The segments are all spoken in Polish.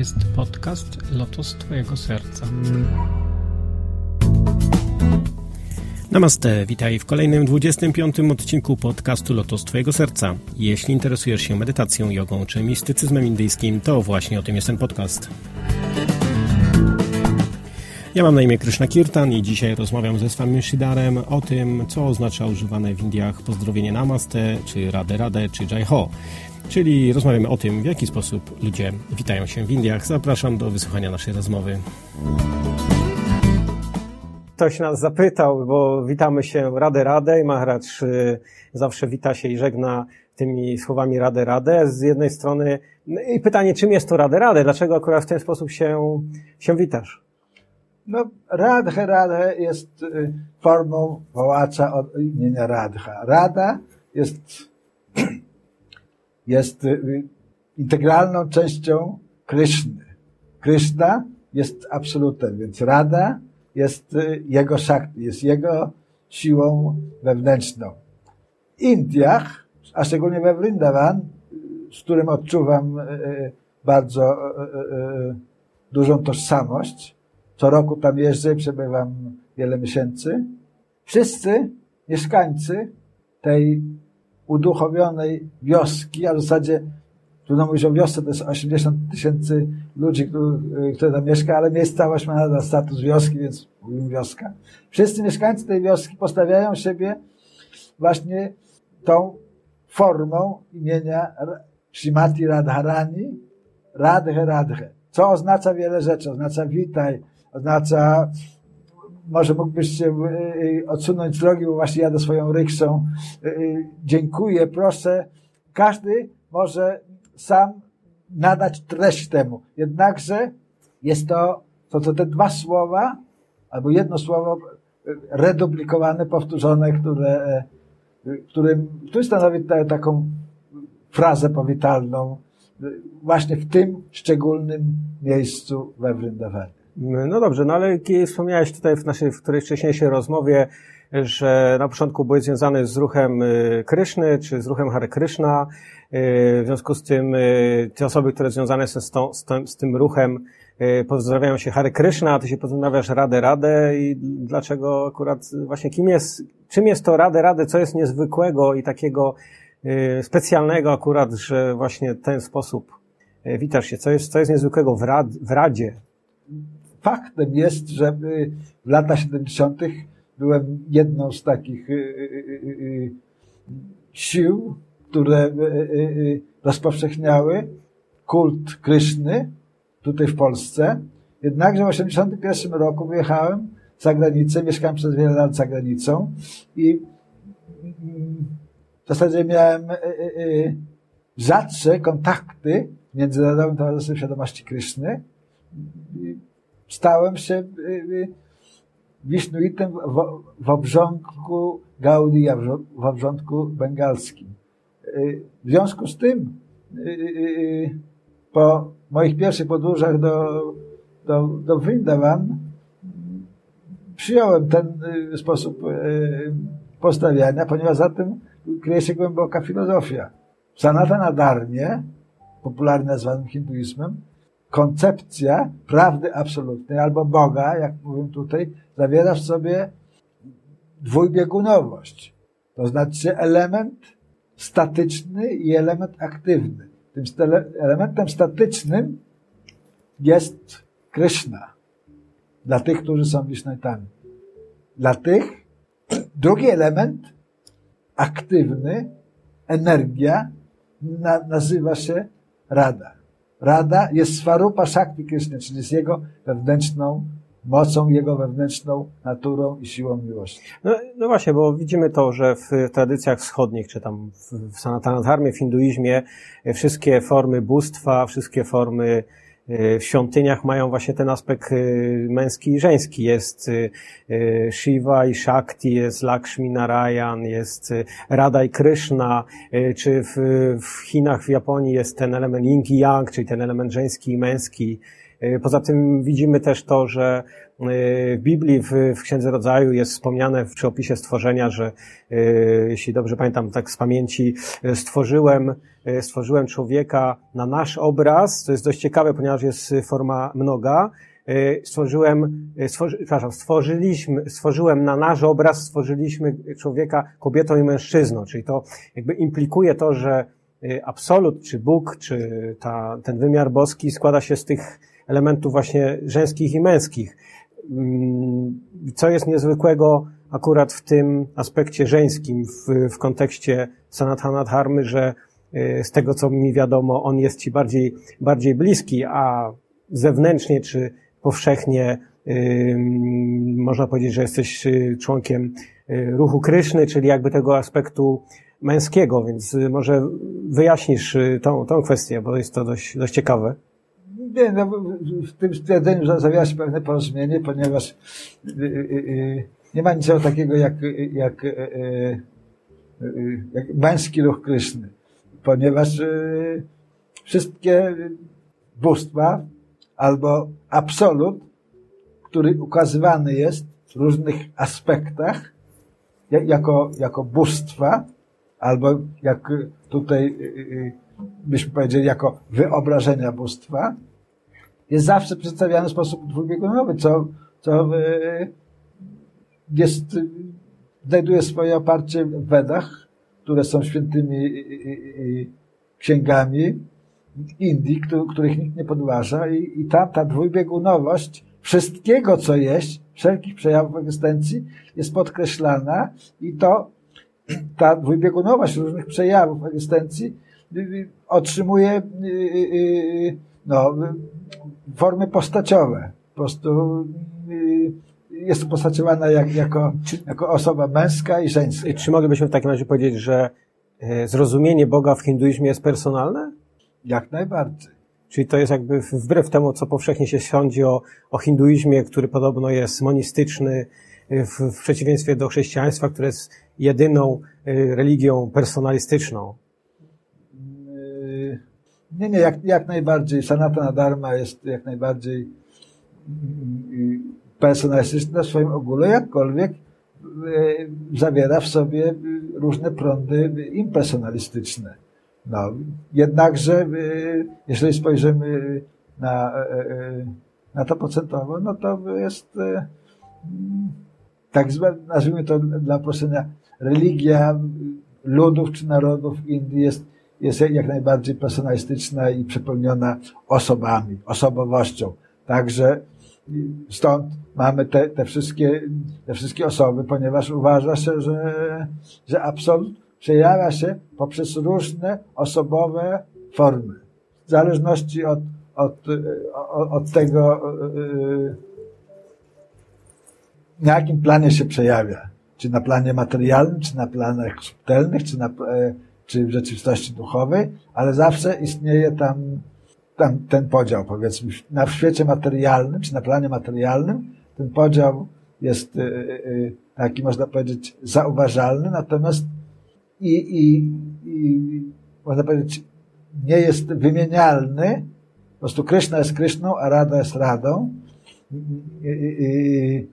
jest podcast Lotos Twojego Serca. Namaste, witaj w kolejnym 25. odcinku podcastu Lotos Twojego Serca. Jeśli interesujesz się medytacją, jogą czy mistycyzmem indyjskim, to właśnie o tym jest ten podcast. Ja mam na imię Krishna Kirtan i dzisiaj rozmawiam ze Swami Shidarem o tym, co oznacza używane w Indiach pozdrowienie Namaste, czy Radę Radę, czy Jai Ho. Czyli rozmawiamy o tym, w jaki sposób ludzie witają się w Indiach. Zapraszam do wysłuchania naszej rozmowy. Ktoś nas zapytał, bo witamy się Radę Radę i Maharaj zawsze wita się i żegna tymi słowami Radę Radę. Z jednej strony no i pytanie, czym jest to Radę Radę? Dlaczego akurat w ten sposób się, się witasz? No, Radha Radha jest y, formą wołacza od imienia Radha. Rada jest, jest y, integralną częścią Kryszny. Kryszna jest absolutem, więc Rada jest y, jego szakti, jest jego siłą wewnętrzną. W Indiach, a szczególnie we Vrindavan, z którym odczuwam bardzo dużą tożsamość, co roku tam jeżdżę, przebywam wiele miesięcy. Wszyscy mieszkańcy tej uduchowionej wioski, a w zasadzie trudno mówić o wiosce, to jest 80 tysięcy ludzi, które tam mieszka, ale miejscowość ma nadal status wioski, więc mówimy wioska. Wszyscy mieszkańcy tej wioski postawiają siebie właśnie tą formą imienia Shrimati Radharani, Radhe Radhe, co oznacza wiele rzeczy. Oznacza witaj, oznacza, może mógłbyś się y, y, odsunąć z drogi, bo właśnie jadę swoją ryksą. Y, dziękuję, proszę. Każdy może sam nadać treść temu. Jednakże jest to, to, to te dwa słowa, albo jedno słowo reduplikowane, powtórzone, które, którym, który stanowi taką frazę powitalną właśnie w tym szczególnym miejscu we Vrindawanie. No dobrze, no ale wspomniałeś tutaj w naszej w którejś wcześniejszej rozmowie, że na początku byłeś związany z ruchem y, Kryszny, czy z ruchem Hare Krishna. Y, w związku z tym y, te osoby, które związane są z, tą, z, tym, z tym ruchem, pozdrawiają się Hare Krishna, a ty się pozdrawiasz Radę Radę i dlaczego akurat właśnie kim jest, czym jest to Radę Radę, co jest niezwykłego i takiego specjalnego akurat, że właśnie ten sposób witasz się, co jest, co jest niezwykłego w, rad, w Radzie? Faktem jest, że w latach 70. byłem jedną z takich y, y, y, sił, które rozpowszechniały kult Kryszny tutaj w Polsce. Jednakże w 81 roku wyjechałem za granicę, mieszkałem przez wiele lat za granicą i w zasadzie miałem rzadsze kontakty Międzynarodowym Towarzystwem Świadomości Kryszny stałem się y, y, Wisznuitem w obrządku Gaudia, w obrządku bengalskim. Y, w związku z tym, po moich pierwszych podróżach do, do, do przyjąłem ten sposób postawiania, ponieważ za tym kryje się głęboka filozofia. Sanatana Dharmie, popularnie nazwanym hinduizmem, koncepcja prawdy absolutnej albo Boga, jak mówię tutaj, zawiera w sobie dwójbiegunowość. To znaczy element statyczny i element aktywny. Tym elementem statycznym jest Krishna. Dla tych, którzy są Wishnajtami. Dla tych drugi element aktywny, energia, na, nazywa się Rada. Rada jest Swarupa Shakti Krishna, czyli jest jego wewnętrzną mocą, jego wewnętrzną naturą i siłą miłości. No, no właśnie, bo widzimy to, że w tradycjach wschodnich, czy tam w Sanatanadharmie, w hinduizmie, wszystkie formy bóstwa, wszystkie formy w świątyniach mają właśnie ten aspekt y, męski i żeński. Jest y, Shiva i Shakti, jest Lakshmi Narayan, jest Radha i Krishna, czy w, w Chinach, w Japonii jest ten element yin i yang, czyli ten element żeński i męski. Poza tym widzimy też to, że w Biblii, w, w Księdze Rodzaju jest wspomniane przy opisie stworzenia, że jeśli dobrze pamiętam tak z pamięci, stworzyłem, stworzyłem człowieka na nasz obraz, to jest dość ciekawe, ponieważ jest forma mnoga, E, stworzyłem, e, stworzy, przepraszam, stworzyliśmy, stworzyłem na nasz obraz, stworzyliśmy człowieka kobietą i mężczyzną, czyli to jakby implikuje to, że e, absolut, czy Bóg, czy ta, ten wymiar boski składa się z tych elementów właśnie żeńskich i męskich. Mm, co jest niezwykłego akurat w tym aspekcie żeńskim, w, w kontekście Sanatana Dharmy, że z tego, co mi wiadomo, on jest ci bardziej, bardziej bliski, a zewnętrznie, czy powszechnie można powiedzieć, że jesteś y, członkiem y, ruchu Kryszny, czyli jakby tego aspektu męskiego, więc y, może wyjaśnisz tą, tą kwestię, bo jest to dość, dość ciekawe. Nie, no, w tym stwierdzeniu zawiera się pewne porozumienie, ponieważ nie ma niczego takiego jak, jak, jak męski ruch Kryszny, ponieważ wszystkie bóstwa albo absolut, który ukazywany jest w różnych aspektach jako, jako bóstwa, albo jak tutaj y, y, byśmy powiedzieli, jako wyobrażenia bóstwa, jest zawsze przedstawiany w sposób dwubiegunowy, co, co y, jest, znajduje swoje oparcie w Wedach, które są świętymi księgami, Indii, których nikt nie podważa. I, i tam ta dwubiegunowość wszystkiego, co jest, wszelkich przejawów egzystencji jest podkreślana i to ta dwubiegunowość różnych przejawów egzystencji otrzymuje no, formy postaciowe. Po prostu jest postaciowana jak, jako, jako osoba męska i żeńska. Czy moglibyśmy w takim razie powiedzieć, że e, zrozumienie Boga w hinduizmie jest personalne? Jak najbardziej. Czyli to jest jakby wbrew temu, co powszechnie się sądzi o, o hinduizmie, który podobno jest monistyczny, w, w przeciwieństwie do chrześcijaństwa, które jest jedyną y, religią personalistyczną. Nie, nie, jak, jak najbardziej. Sanatana Dharma jest jak najbardziej yy, personalistyczna w swoim ogóle, jakkolwiek yy, zawiera w sobie różne prądy impersonalistyczne. No, jednakże, y, jeżeli spojrzymy na, e, e, na to procentowo, no to jest e, tak zwane, nazwijmy to dla proszenia, religia ludów czy narodów Indii jest, jest jak najbardziej personalistyczna i przepełniona osobami, osobowością. Także stąd mamy te, te, wszystkie, te wszystkie osoby, ponieważ uważa się, że, że absolut przejawia się poprzez różne osobowe formy. W zależności od, od, od tego, na jakim planie się przejawia. Czy na planie materialnym, czy na planach subtelnych, czy, na, czy w rzeczywistości duchowej, ale zawsze istnieje tam, tam ten podział, powiedzmy, na świecie materialnym, czy na planie materialnym, ten podział jest taki, można powiedzieć, zauważalny, natomiast i, i, i można powiedzieć, nie jest wymienialny. Po prostu Kryszna jest Kryszną, a Rada jest Radą. I, i,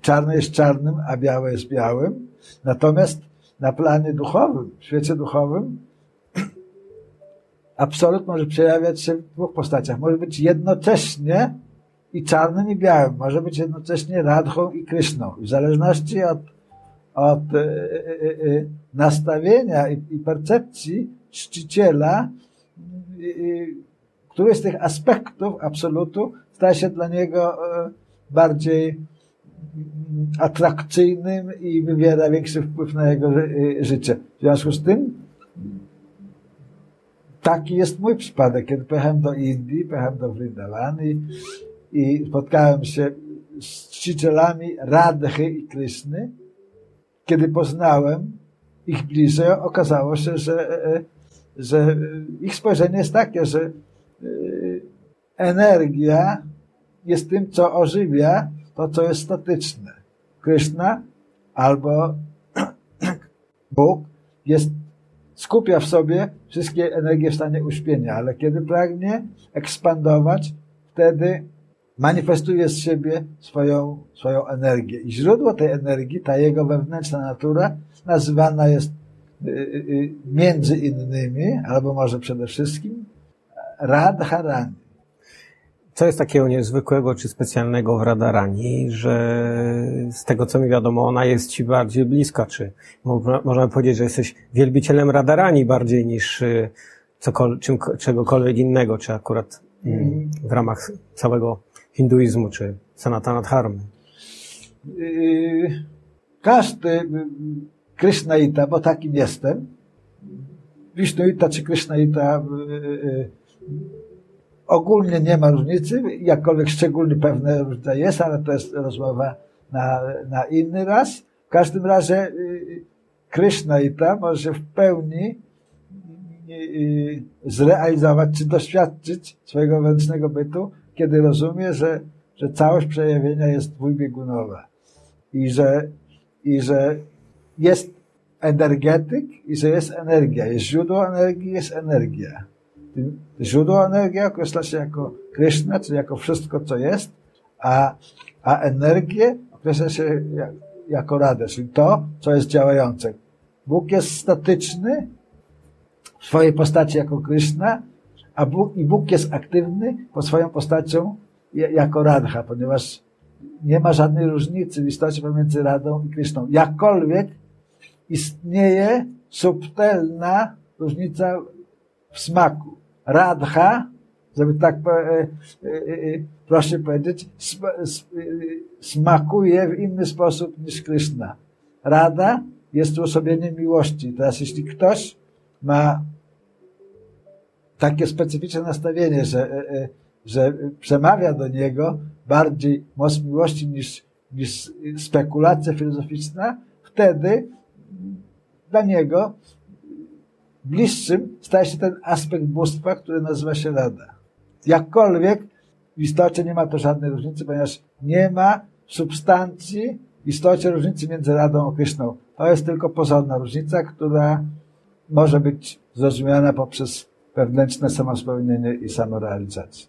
czarny jest czarnym, a białe jest białym. Natomiast na planie duchowym, w świecie duchowym, absolut może przejawiać się w dwóch postaciach. Może być jednocześnie i czarnym i białym. Może być jednocześnie Radhą i Kryszną. W zależności od od e, e, e, nastawienia i percepcji czciciela, który z tych aspektów absolutu staje się dla niego bardziej atrakcyjnym i wywiera większy wpływ na jego życie. W związku z tym taki jest mój przypadek. Kiedy pojechałem do Indii, pojechałem do Vrindavani i spotkałem się z czcicielami Radhy i Kryszny, kiedy poznałem ich bliżej, okazało się, że, e, że ich spojrzenie jest takie, że e, energia jest tym, co ożywia to, co jest statyczne. Krishna albo Bóg jest, skupia w sobie wszystkie energie w stanie uśpienia, ale kiedy pragnie ekspandować, wtedy manifestuje z siebie swoją, swoją energię. I źródło tej energii, ta jego wewnętrzna natura, nazywana jest y, y, y, między innymi, albo może przede wszystkim, Radharani. Co jest takiego niezwykłego czy specjalnego w Radarani, że z tego co mi wiadomo, ona jest ci bardziej bliska, czy można powiedzieć, że jesteś wielbicielem Radarani bardziej niż cokol- czym, czegokolwiek innego, czy akurat mm, w ramach całego hinduizmu, czy Sanatana Dharmy? Yy, każdy yy, Krishnaita, bo takim jestem, Vishnuita czy Krishnaita yy, ogólnie nie ma różnicy, jakkolwiek szczególnie pewne różnica jest, ale to jest rozmowa na, na inny raz. W każdym razie Krishnaita może w pełni zrealizować czy doświadczyć swojego wewnętrznego bytu, kiedy rozumie, że, że całość przejawienia jest dwubiegunowa i że, i że jest energetyk i że jest energia. Jest źródło energii, jest energia. Źródło energii określa się jako Krishna, czyli jako wszystko, co jest, a, a energię określa się jako radę, czyli to, co jest działające. Bóg jest statyczny, w swojej postaci jako Krishna, a Bóg, i Bóg jest aktywny pod swoją postacią jako Radha, ponieważ nie ma żadnej różnicy w istocie pomiędzy Radą i Krishną. Jakkolwiek istnieje subtelna różnica w smaku. Radha, żeby tak e, e, e, proszę powiedzieć, smakuje w inny sposób niż Krishna. Rada jest uosobieniem miłości. Teraz jeśli ktoś ma takie specyficzne nastawienie, że, że przemawia do niego bardziej moc miłości niż, niż spekulacja filozoficzna, wtedy dla niego bliższym staje się ten aspekt bóstwa, który nazywa się rada. Jakkolwiek w istocie nie ma to żadnej różnicy, ponieważ nie ma substancji w istocie różnicy między radą a Kryszną. To jest tylko pozorna różnica, która może być zrozumiana poprzez wewnętrzne samospełnienie i samorealizację.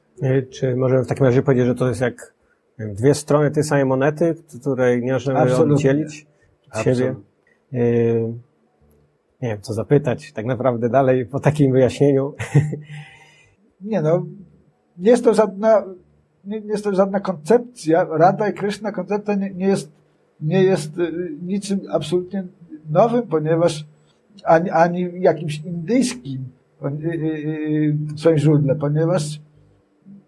Czy możemy w takim razie powiedzieć, że to jest jak dwie strony tej samej monety, której nie możemy Absolutnie. oddzielić od siebie? Nie wiem, co zapytać tak naprawdę dalej po takim wyjaśnieniu. Nie no, nie jest to żadna, nie, nie jest to żadna koncepcja. Rada i Krishna koncepcja nie, nie, jest, nie jest y, niczym absolutnie nowym, ponieważ ani, ani jakimś indyjskim Y, y, y, w swoim źródle, ponieważ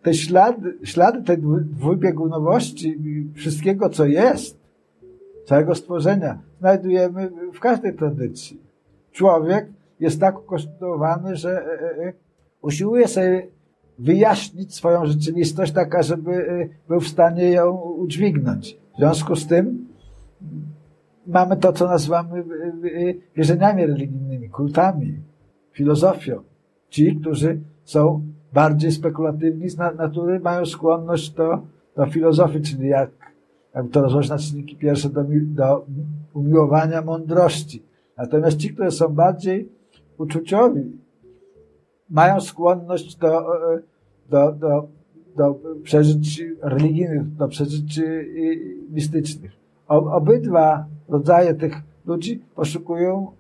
te ślady, ślady tej dwubiegunowości wszystkiego, co jest, całego stworzenia, znajdujemy w każdej tradycji. Człowiek jest tak ukonstruowany, że e, e, e, usiłuje sobie wyjaśnić swoją rzeczywistość taka, żeby był w stanie ją udźwignąć. W związku z tym mamy to, co nazywamy wierzeniami religijnymi, kultami filozofią. Ci, którzy są bardziej spekulatywni z natury, mają skłonność do, do filozofii, czyli jak, jak to rozłożyć na czynniki pierwsze, do, do umiłowania mądrości. Natomiast ci, którzy są bardziej uczuciowi, mają skłonność do, do, do, do przeżyć religijnych, do przeżyć mistycznych. Obydwa rodzaje tych ludzi poszukują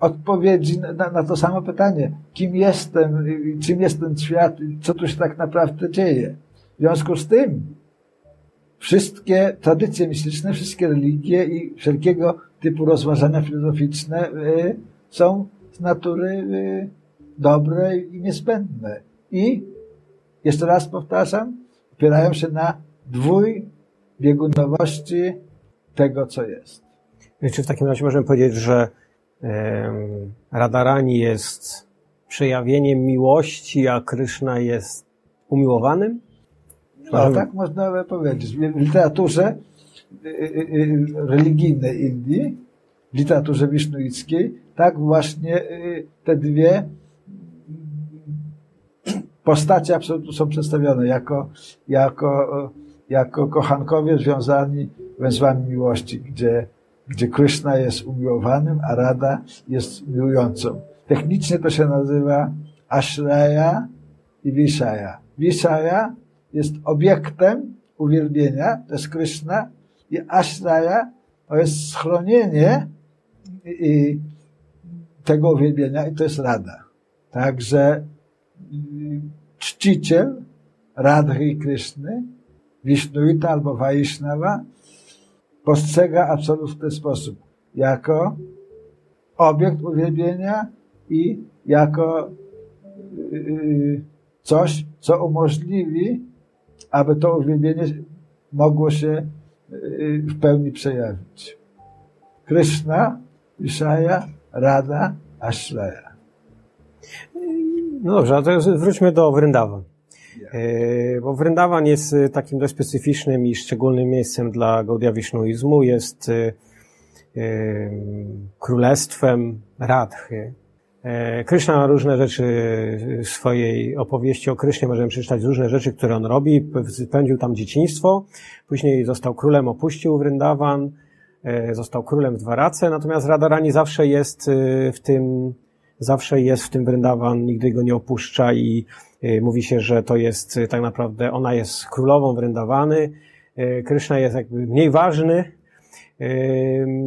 odpowiedzi na, na, to samo pytanie. Kim jestem, czym jest ten świat, co tu się tak naprawdę dzieje. W związku z tym wszystkie tradycje mistyczne, wszystkie religie i wszelkiego typu rozważania filozoficzne y, są z natury y, dobre i niezbędne. I jeszcze raz powtarzam, opierają się na dwójbiegunowości tego, co jest. Czy w takim razie możemy powiedzieć, że Radarani jest przejawieniem miłości, a Kryszna jest umiłowanym? No, tak można by powiedzieć. W literaturze y, y, y, religijnej Indii, w literaturze wisznuickiej, tak właśnie te dwie postacie absolutnie są przedstawione jako, jako, jako kochankowie związani węzłami miłości, gdzie gdzie Krishna jest umiłowanym, a Rada jest miłującą. Technicznie to się nazywa Ashraya i Vishaya. Visaya jest obiektem uwielbienia, to jest Krishna, i Ashraya to jest schronienie i tego uwielbienia i to jest Rada. Także y, czciciel Radhy i Kryszny, Vishnuita albo Vaishnava postrzega absolut w ten sposób. Jako obiekt uwielbienia i jako yy, coś, co umożliwi, aby to uwielbienie mogło się w pełni przejawić. Krishna, Vishaya, Rada, Ashlaya. No dobrze, a teraz wróćmy do Vrindavan. E, bo Vrindavan jest e, takim dość specyficznym i szczególnym miejscem dla Gaudia Wisznuizmu. Jest królestwem Radhy. Kryszna ma różne rzeczy w swojej opowieści o Krysznie. Możemy przeczytać różne rzeczy, które on robi. Spędził tam dzieciństwo. Później został królem, opuścił Vrindavan. Został królem w Dwarace. Natomiast Radharani zawsze jest w tym, zawsze jest w tym Vrindavan, nigdy go nie opuszcza i mówi się, że to jest tak naprawdę, ona jest królową Wrędawany, y, Kryszna jest jakby mniej ważny.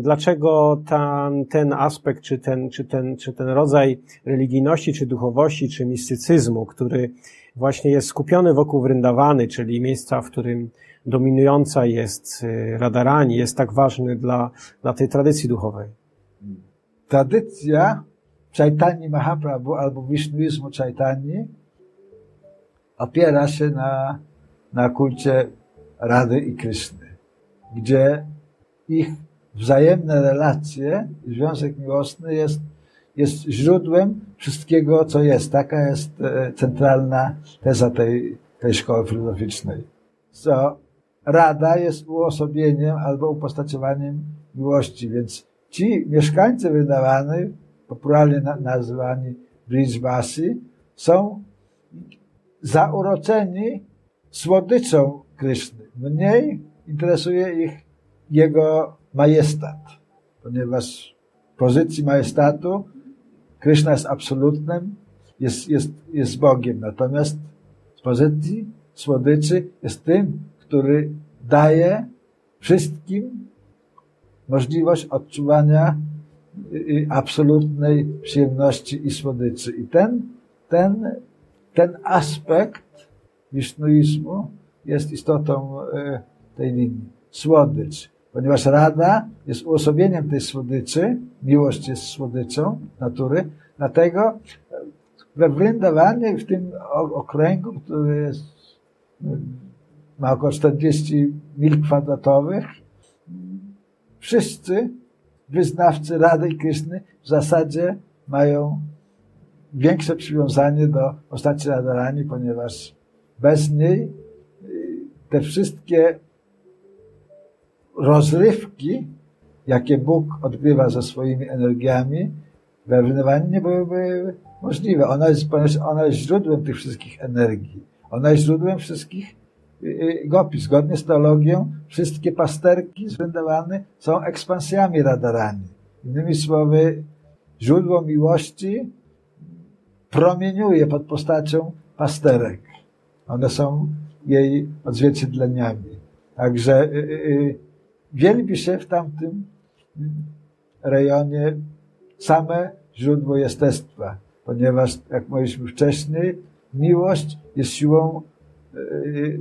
Dlaczego ten, ten aspekt, czy ten, czy, ten, czy ten rodzaj religijności, czy duchowości, czy mistycyzmu, który właśnie jest skupiony wokół Wrędawany, czyli miejsca, w którym dominująca jest Radarani, jest tak ważny dla, dla tej tradycji duchowej? Tradycja Chaitanya Mahaprabhu albo Wisznuizmu Chaitanya opiera się na, na kulcie Rady i Kryszny, gdzie ich wzajemne relacje, związek miłosny jest, jest źródłem wszystkiego, co jest. Taka jest e, centralna teza tej, tej szkoły filozoficznej. Co Rada jest uosobieniem albo upostaciowaniem miłości, więc ci mieszkańcy wydawany, popularnie nazywani Bridgebasi, są zauroczeni słodyczą Kryszny. Mniej interesuje ich jego majestat, ponieważ w pozycji majestatu Kryszna jest absolutnym, jest, jest, jest Bogiem. Natomiast z pozycji słodyczy jest tym, który daje wszystkim możliwość odczuwania y, y, absolutnej przyjemności i słodyczy. I ten, ten ten aspekt wisznuizmu jest istotą e, tej linii. Słodycz. Ponieważ rada jest uosobieniem tej słodyczy, miłość jest słodyczą natury, dlatego we Vrindawanie, w tym okręgu, który jest, ma około 40 mil kwadratowych, wszyscy wyznawcy Rady Kryszny w zasadzie mają większe przywiązanie do postaci Radharani, ponieważ bez niej y, te wszystkie rozrywki, jakie Bóg odgrywa ze swoimi energiami, we Wrynywaniu nie byłyby możliwe. Ona jest, ona jest źródłem tych wszystkich energii. Ona jest źródłem wszystkich y, y, gopi. Zgodnie z teologią, wszystkie pasterki z są ekspansjami Radarani. Innymi słowy, źródło miłości promieniuje pod postacią pasterek. One są jej odzwierciedleniami. Także y, y, y, wielbi się w tamtym rejonie same źródło jestestwa, ponieważ, jak mówiliśmy wcześniej, miłość jest siłą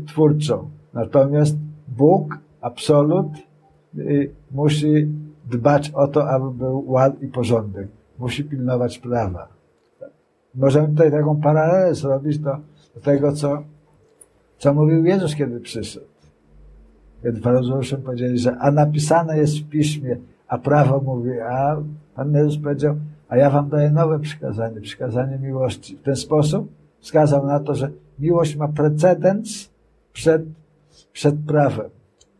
twórczą. Natomiast Bóg, absolut, musi dbać o to, aby był ład i porządek. Musi pilnować prawa. Możemy tutaj taką paralelę zrobić do, do tego, co, co mówił Jezus, kiedy przyszedł. Faryzeusze powiedzieli, że a napisane jest w piśmie, a prawo mówi, a Pan Jezus powiedział, a ja wam daję nowe przykazanie, przykazanie miłości. W ten sposób wskazał na to, że miłość ma precedens przed, przed prawem.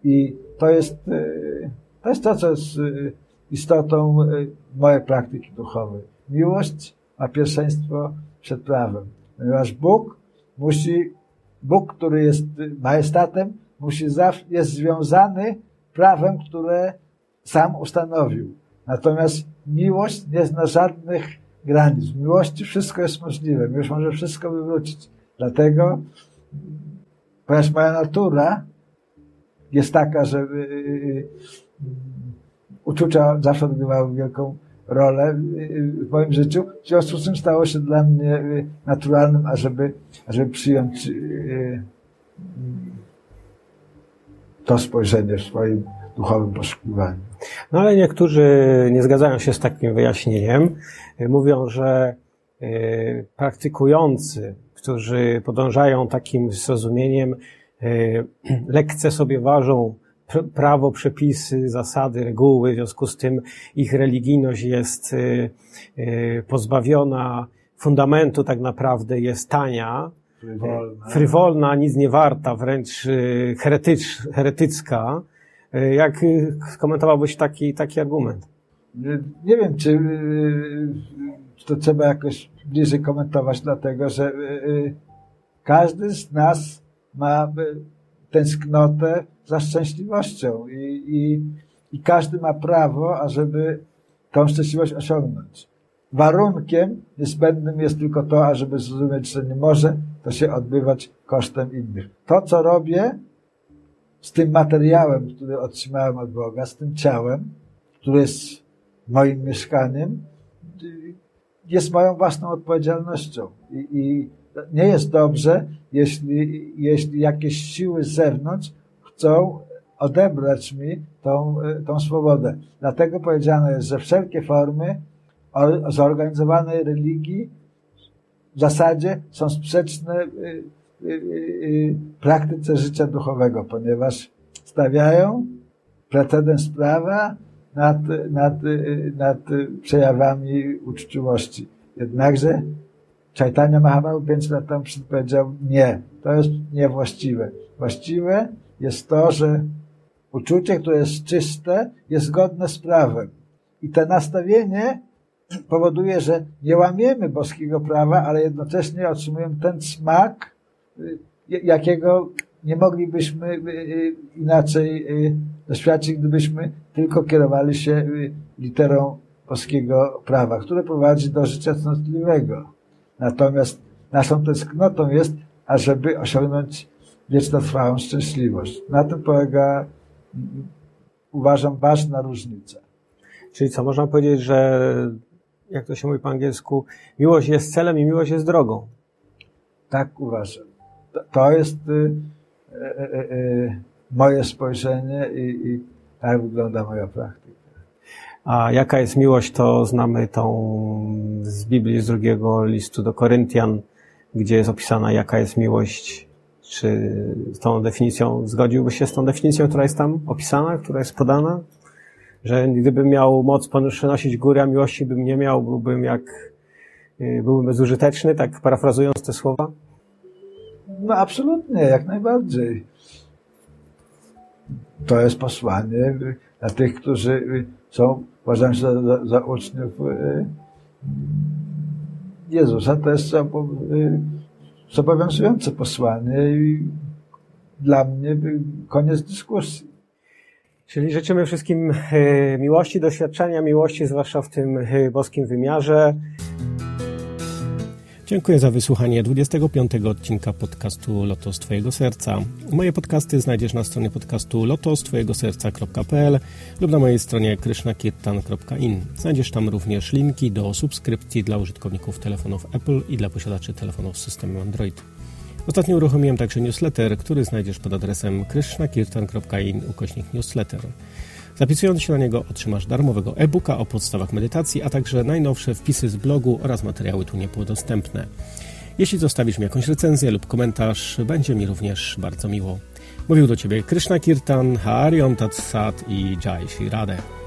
I to jest, y, to jest to, co jest y, istotą y, mojej praktyki duchowej. Miłość ma pierwszeństwo przed prawem. Ponieważ Bóg musi, Bóg, który jest majestatem, musi jest związany prawem, które sam ustanowił. Natomiast miłość nie zna żadnych granic. W miłości wszystko jest możliwe. Miłość może wszystko wywrócić. Dlatego ponieważ moja natura jest taka, że uczucia zawsze odgrywały wielką rolę w moim życiu. W związku z tym stało się dla mnie naturalnym, ażeby, ażeby przyjąć to spojrzenie w swoim duchowym poszukiwaniu. No ale niektórzy nie zgadzają się z takim wyjaśnieniem. Mówią, że e, praktykujący, którzy podążają takim zrozumieniem, e, lekce sobie ważą prawo, przepisy, zasady, reguły, w związku z tym ich religijność jest e, pozbawiona fundamentu, tak naprawdę jest tania, frywolna, frywolna nic nie warta, wręcz heretycz, heretycka, E, jak y, skomentowałbyś taki, taki argument? Nie wiem, czy, y, czy to trzeba jakoś bliżej komentować, dlatego że y, każdy z nas ma tęsknotę za szczęśliwością i, i, i każdy ma prawo, ażeby tą szczęśliwość osiągnąć. Warunkiem niezbędnym jest tylko to, ażeby zrozumieć, że nie może to się odbywać kosztem innych. To, co robię, z tym materiałem, który otrzymałem od Boga, z tym ciałem, które jest moim mieszkaniem, jest moją własną odpowiedzialnością. I, i nie jest dobrze, jeśli, jeśli jakieś siły z zewnątrz chcą odebrać mi tą, tą swobodę. Dlatego powiedziane jest, że wszelkie formy zorganizowanej religii w zasadzie są sprzeczne y, Y, y, praktyce życia duchowego, ponieważ stawiają precedens prawa nad, nad, nad przejawami uczciwości. Jednakże Chaitanya Mahaprabhu pięć lat temu powiedział nie, to jest niewłaściwe. Właściwe jest to, że uczucie, które jest czyste, jest zgodne z prawem. I to nastawienie powoduje, że nie łamiemy boskiego prawa, ale jednocześnie otrzymujemy ten smak, jakiego nie moglibyśmy y, y, inaczej y, doświadczyć, gdybyśmy tylko kierowali się literą polskiego prawa, które prowadzi do życia cnotliwego. Natomiast naszą tęsknotą jest, ażeby osiągnąć wiecznotrwałą szczęśliwość. Na tym polega, uważam, ważna różnica. Czyli co, można powiedzieć, że jak to się mówi po angielsku, miłość jest celem i miłość jest drogą. Tak uważam to jest y, y, y, moje spojrzenie i, i tak wygląda moja praktyka. A jaka jest miłość, to znamy tą z Biblii, z drugiego listu do Koryntian, gdzie jest opisana, jaka jest miłość. Czy z tą definicją, zgodziłbyś się z tą definicją, która jest tam opisana, która jest podana? Że gdybym miał moc przenosić góry, a miłości bym nie miał, byłbym jak, byłbym bezużyteczny, tak parafrazując te słowa? No absolutnie, jak najbardziej. To jest posłanie dla tych, którzy są, uważam się za, za, za uczniów y, Jezusa. To jest y, zobowiązujące posłanie i dla mnie koniec dyskusji. Czyli życzymy wszystkim y, miłości, doświadczenia miłości, zwłaszcza w tym boskim wymiarze. Dziękuję za wysłuchanie 25 odcinka podcastu Lotos Twojego Serca. Moje podcasty znajdziesz na stronie podcastu lotostwojegoserca.pl lub na mojej stronie krishnakirtan.in. Znajdziesz tam również linki do subskrypcji dla użytkowników telefonów Apple i dla posiadaczy telefonów z systemem Android. Ostatnio uruchomiłem także newsletter, który znajdziesz pod adresem krishnakirtan.in ukośnik newsletter. Zapisując się na niego otrzymasz darmowego e-booka o podstawach medytacji, a także najnowsze wpisy z blogu oraz materiały tu niepłodostępne. Jeśli zostawisz mi jakąś recenzję lub komentarz, będzie mi również bardzo miło. Mówił do Ciebie Krishna Kirtan, Harion Tat Sat i Jai Shri Radhe.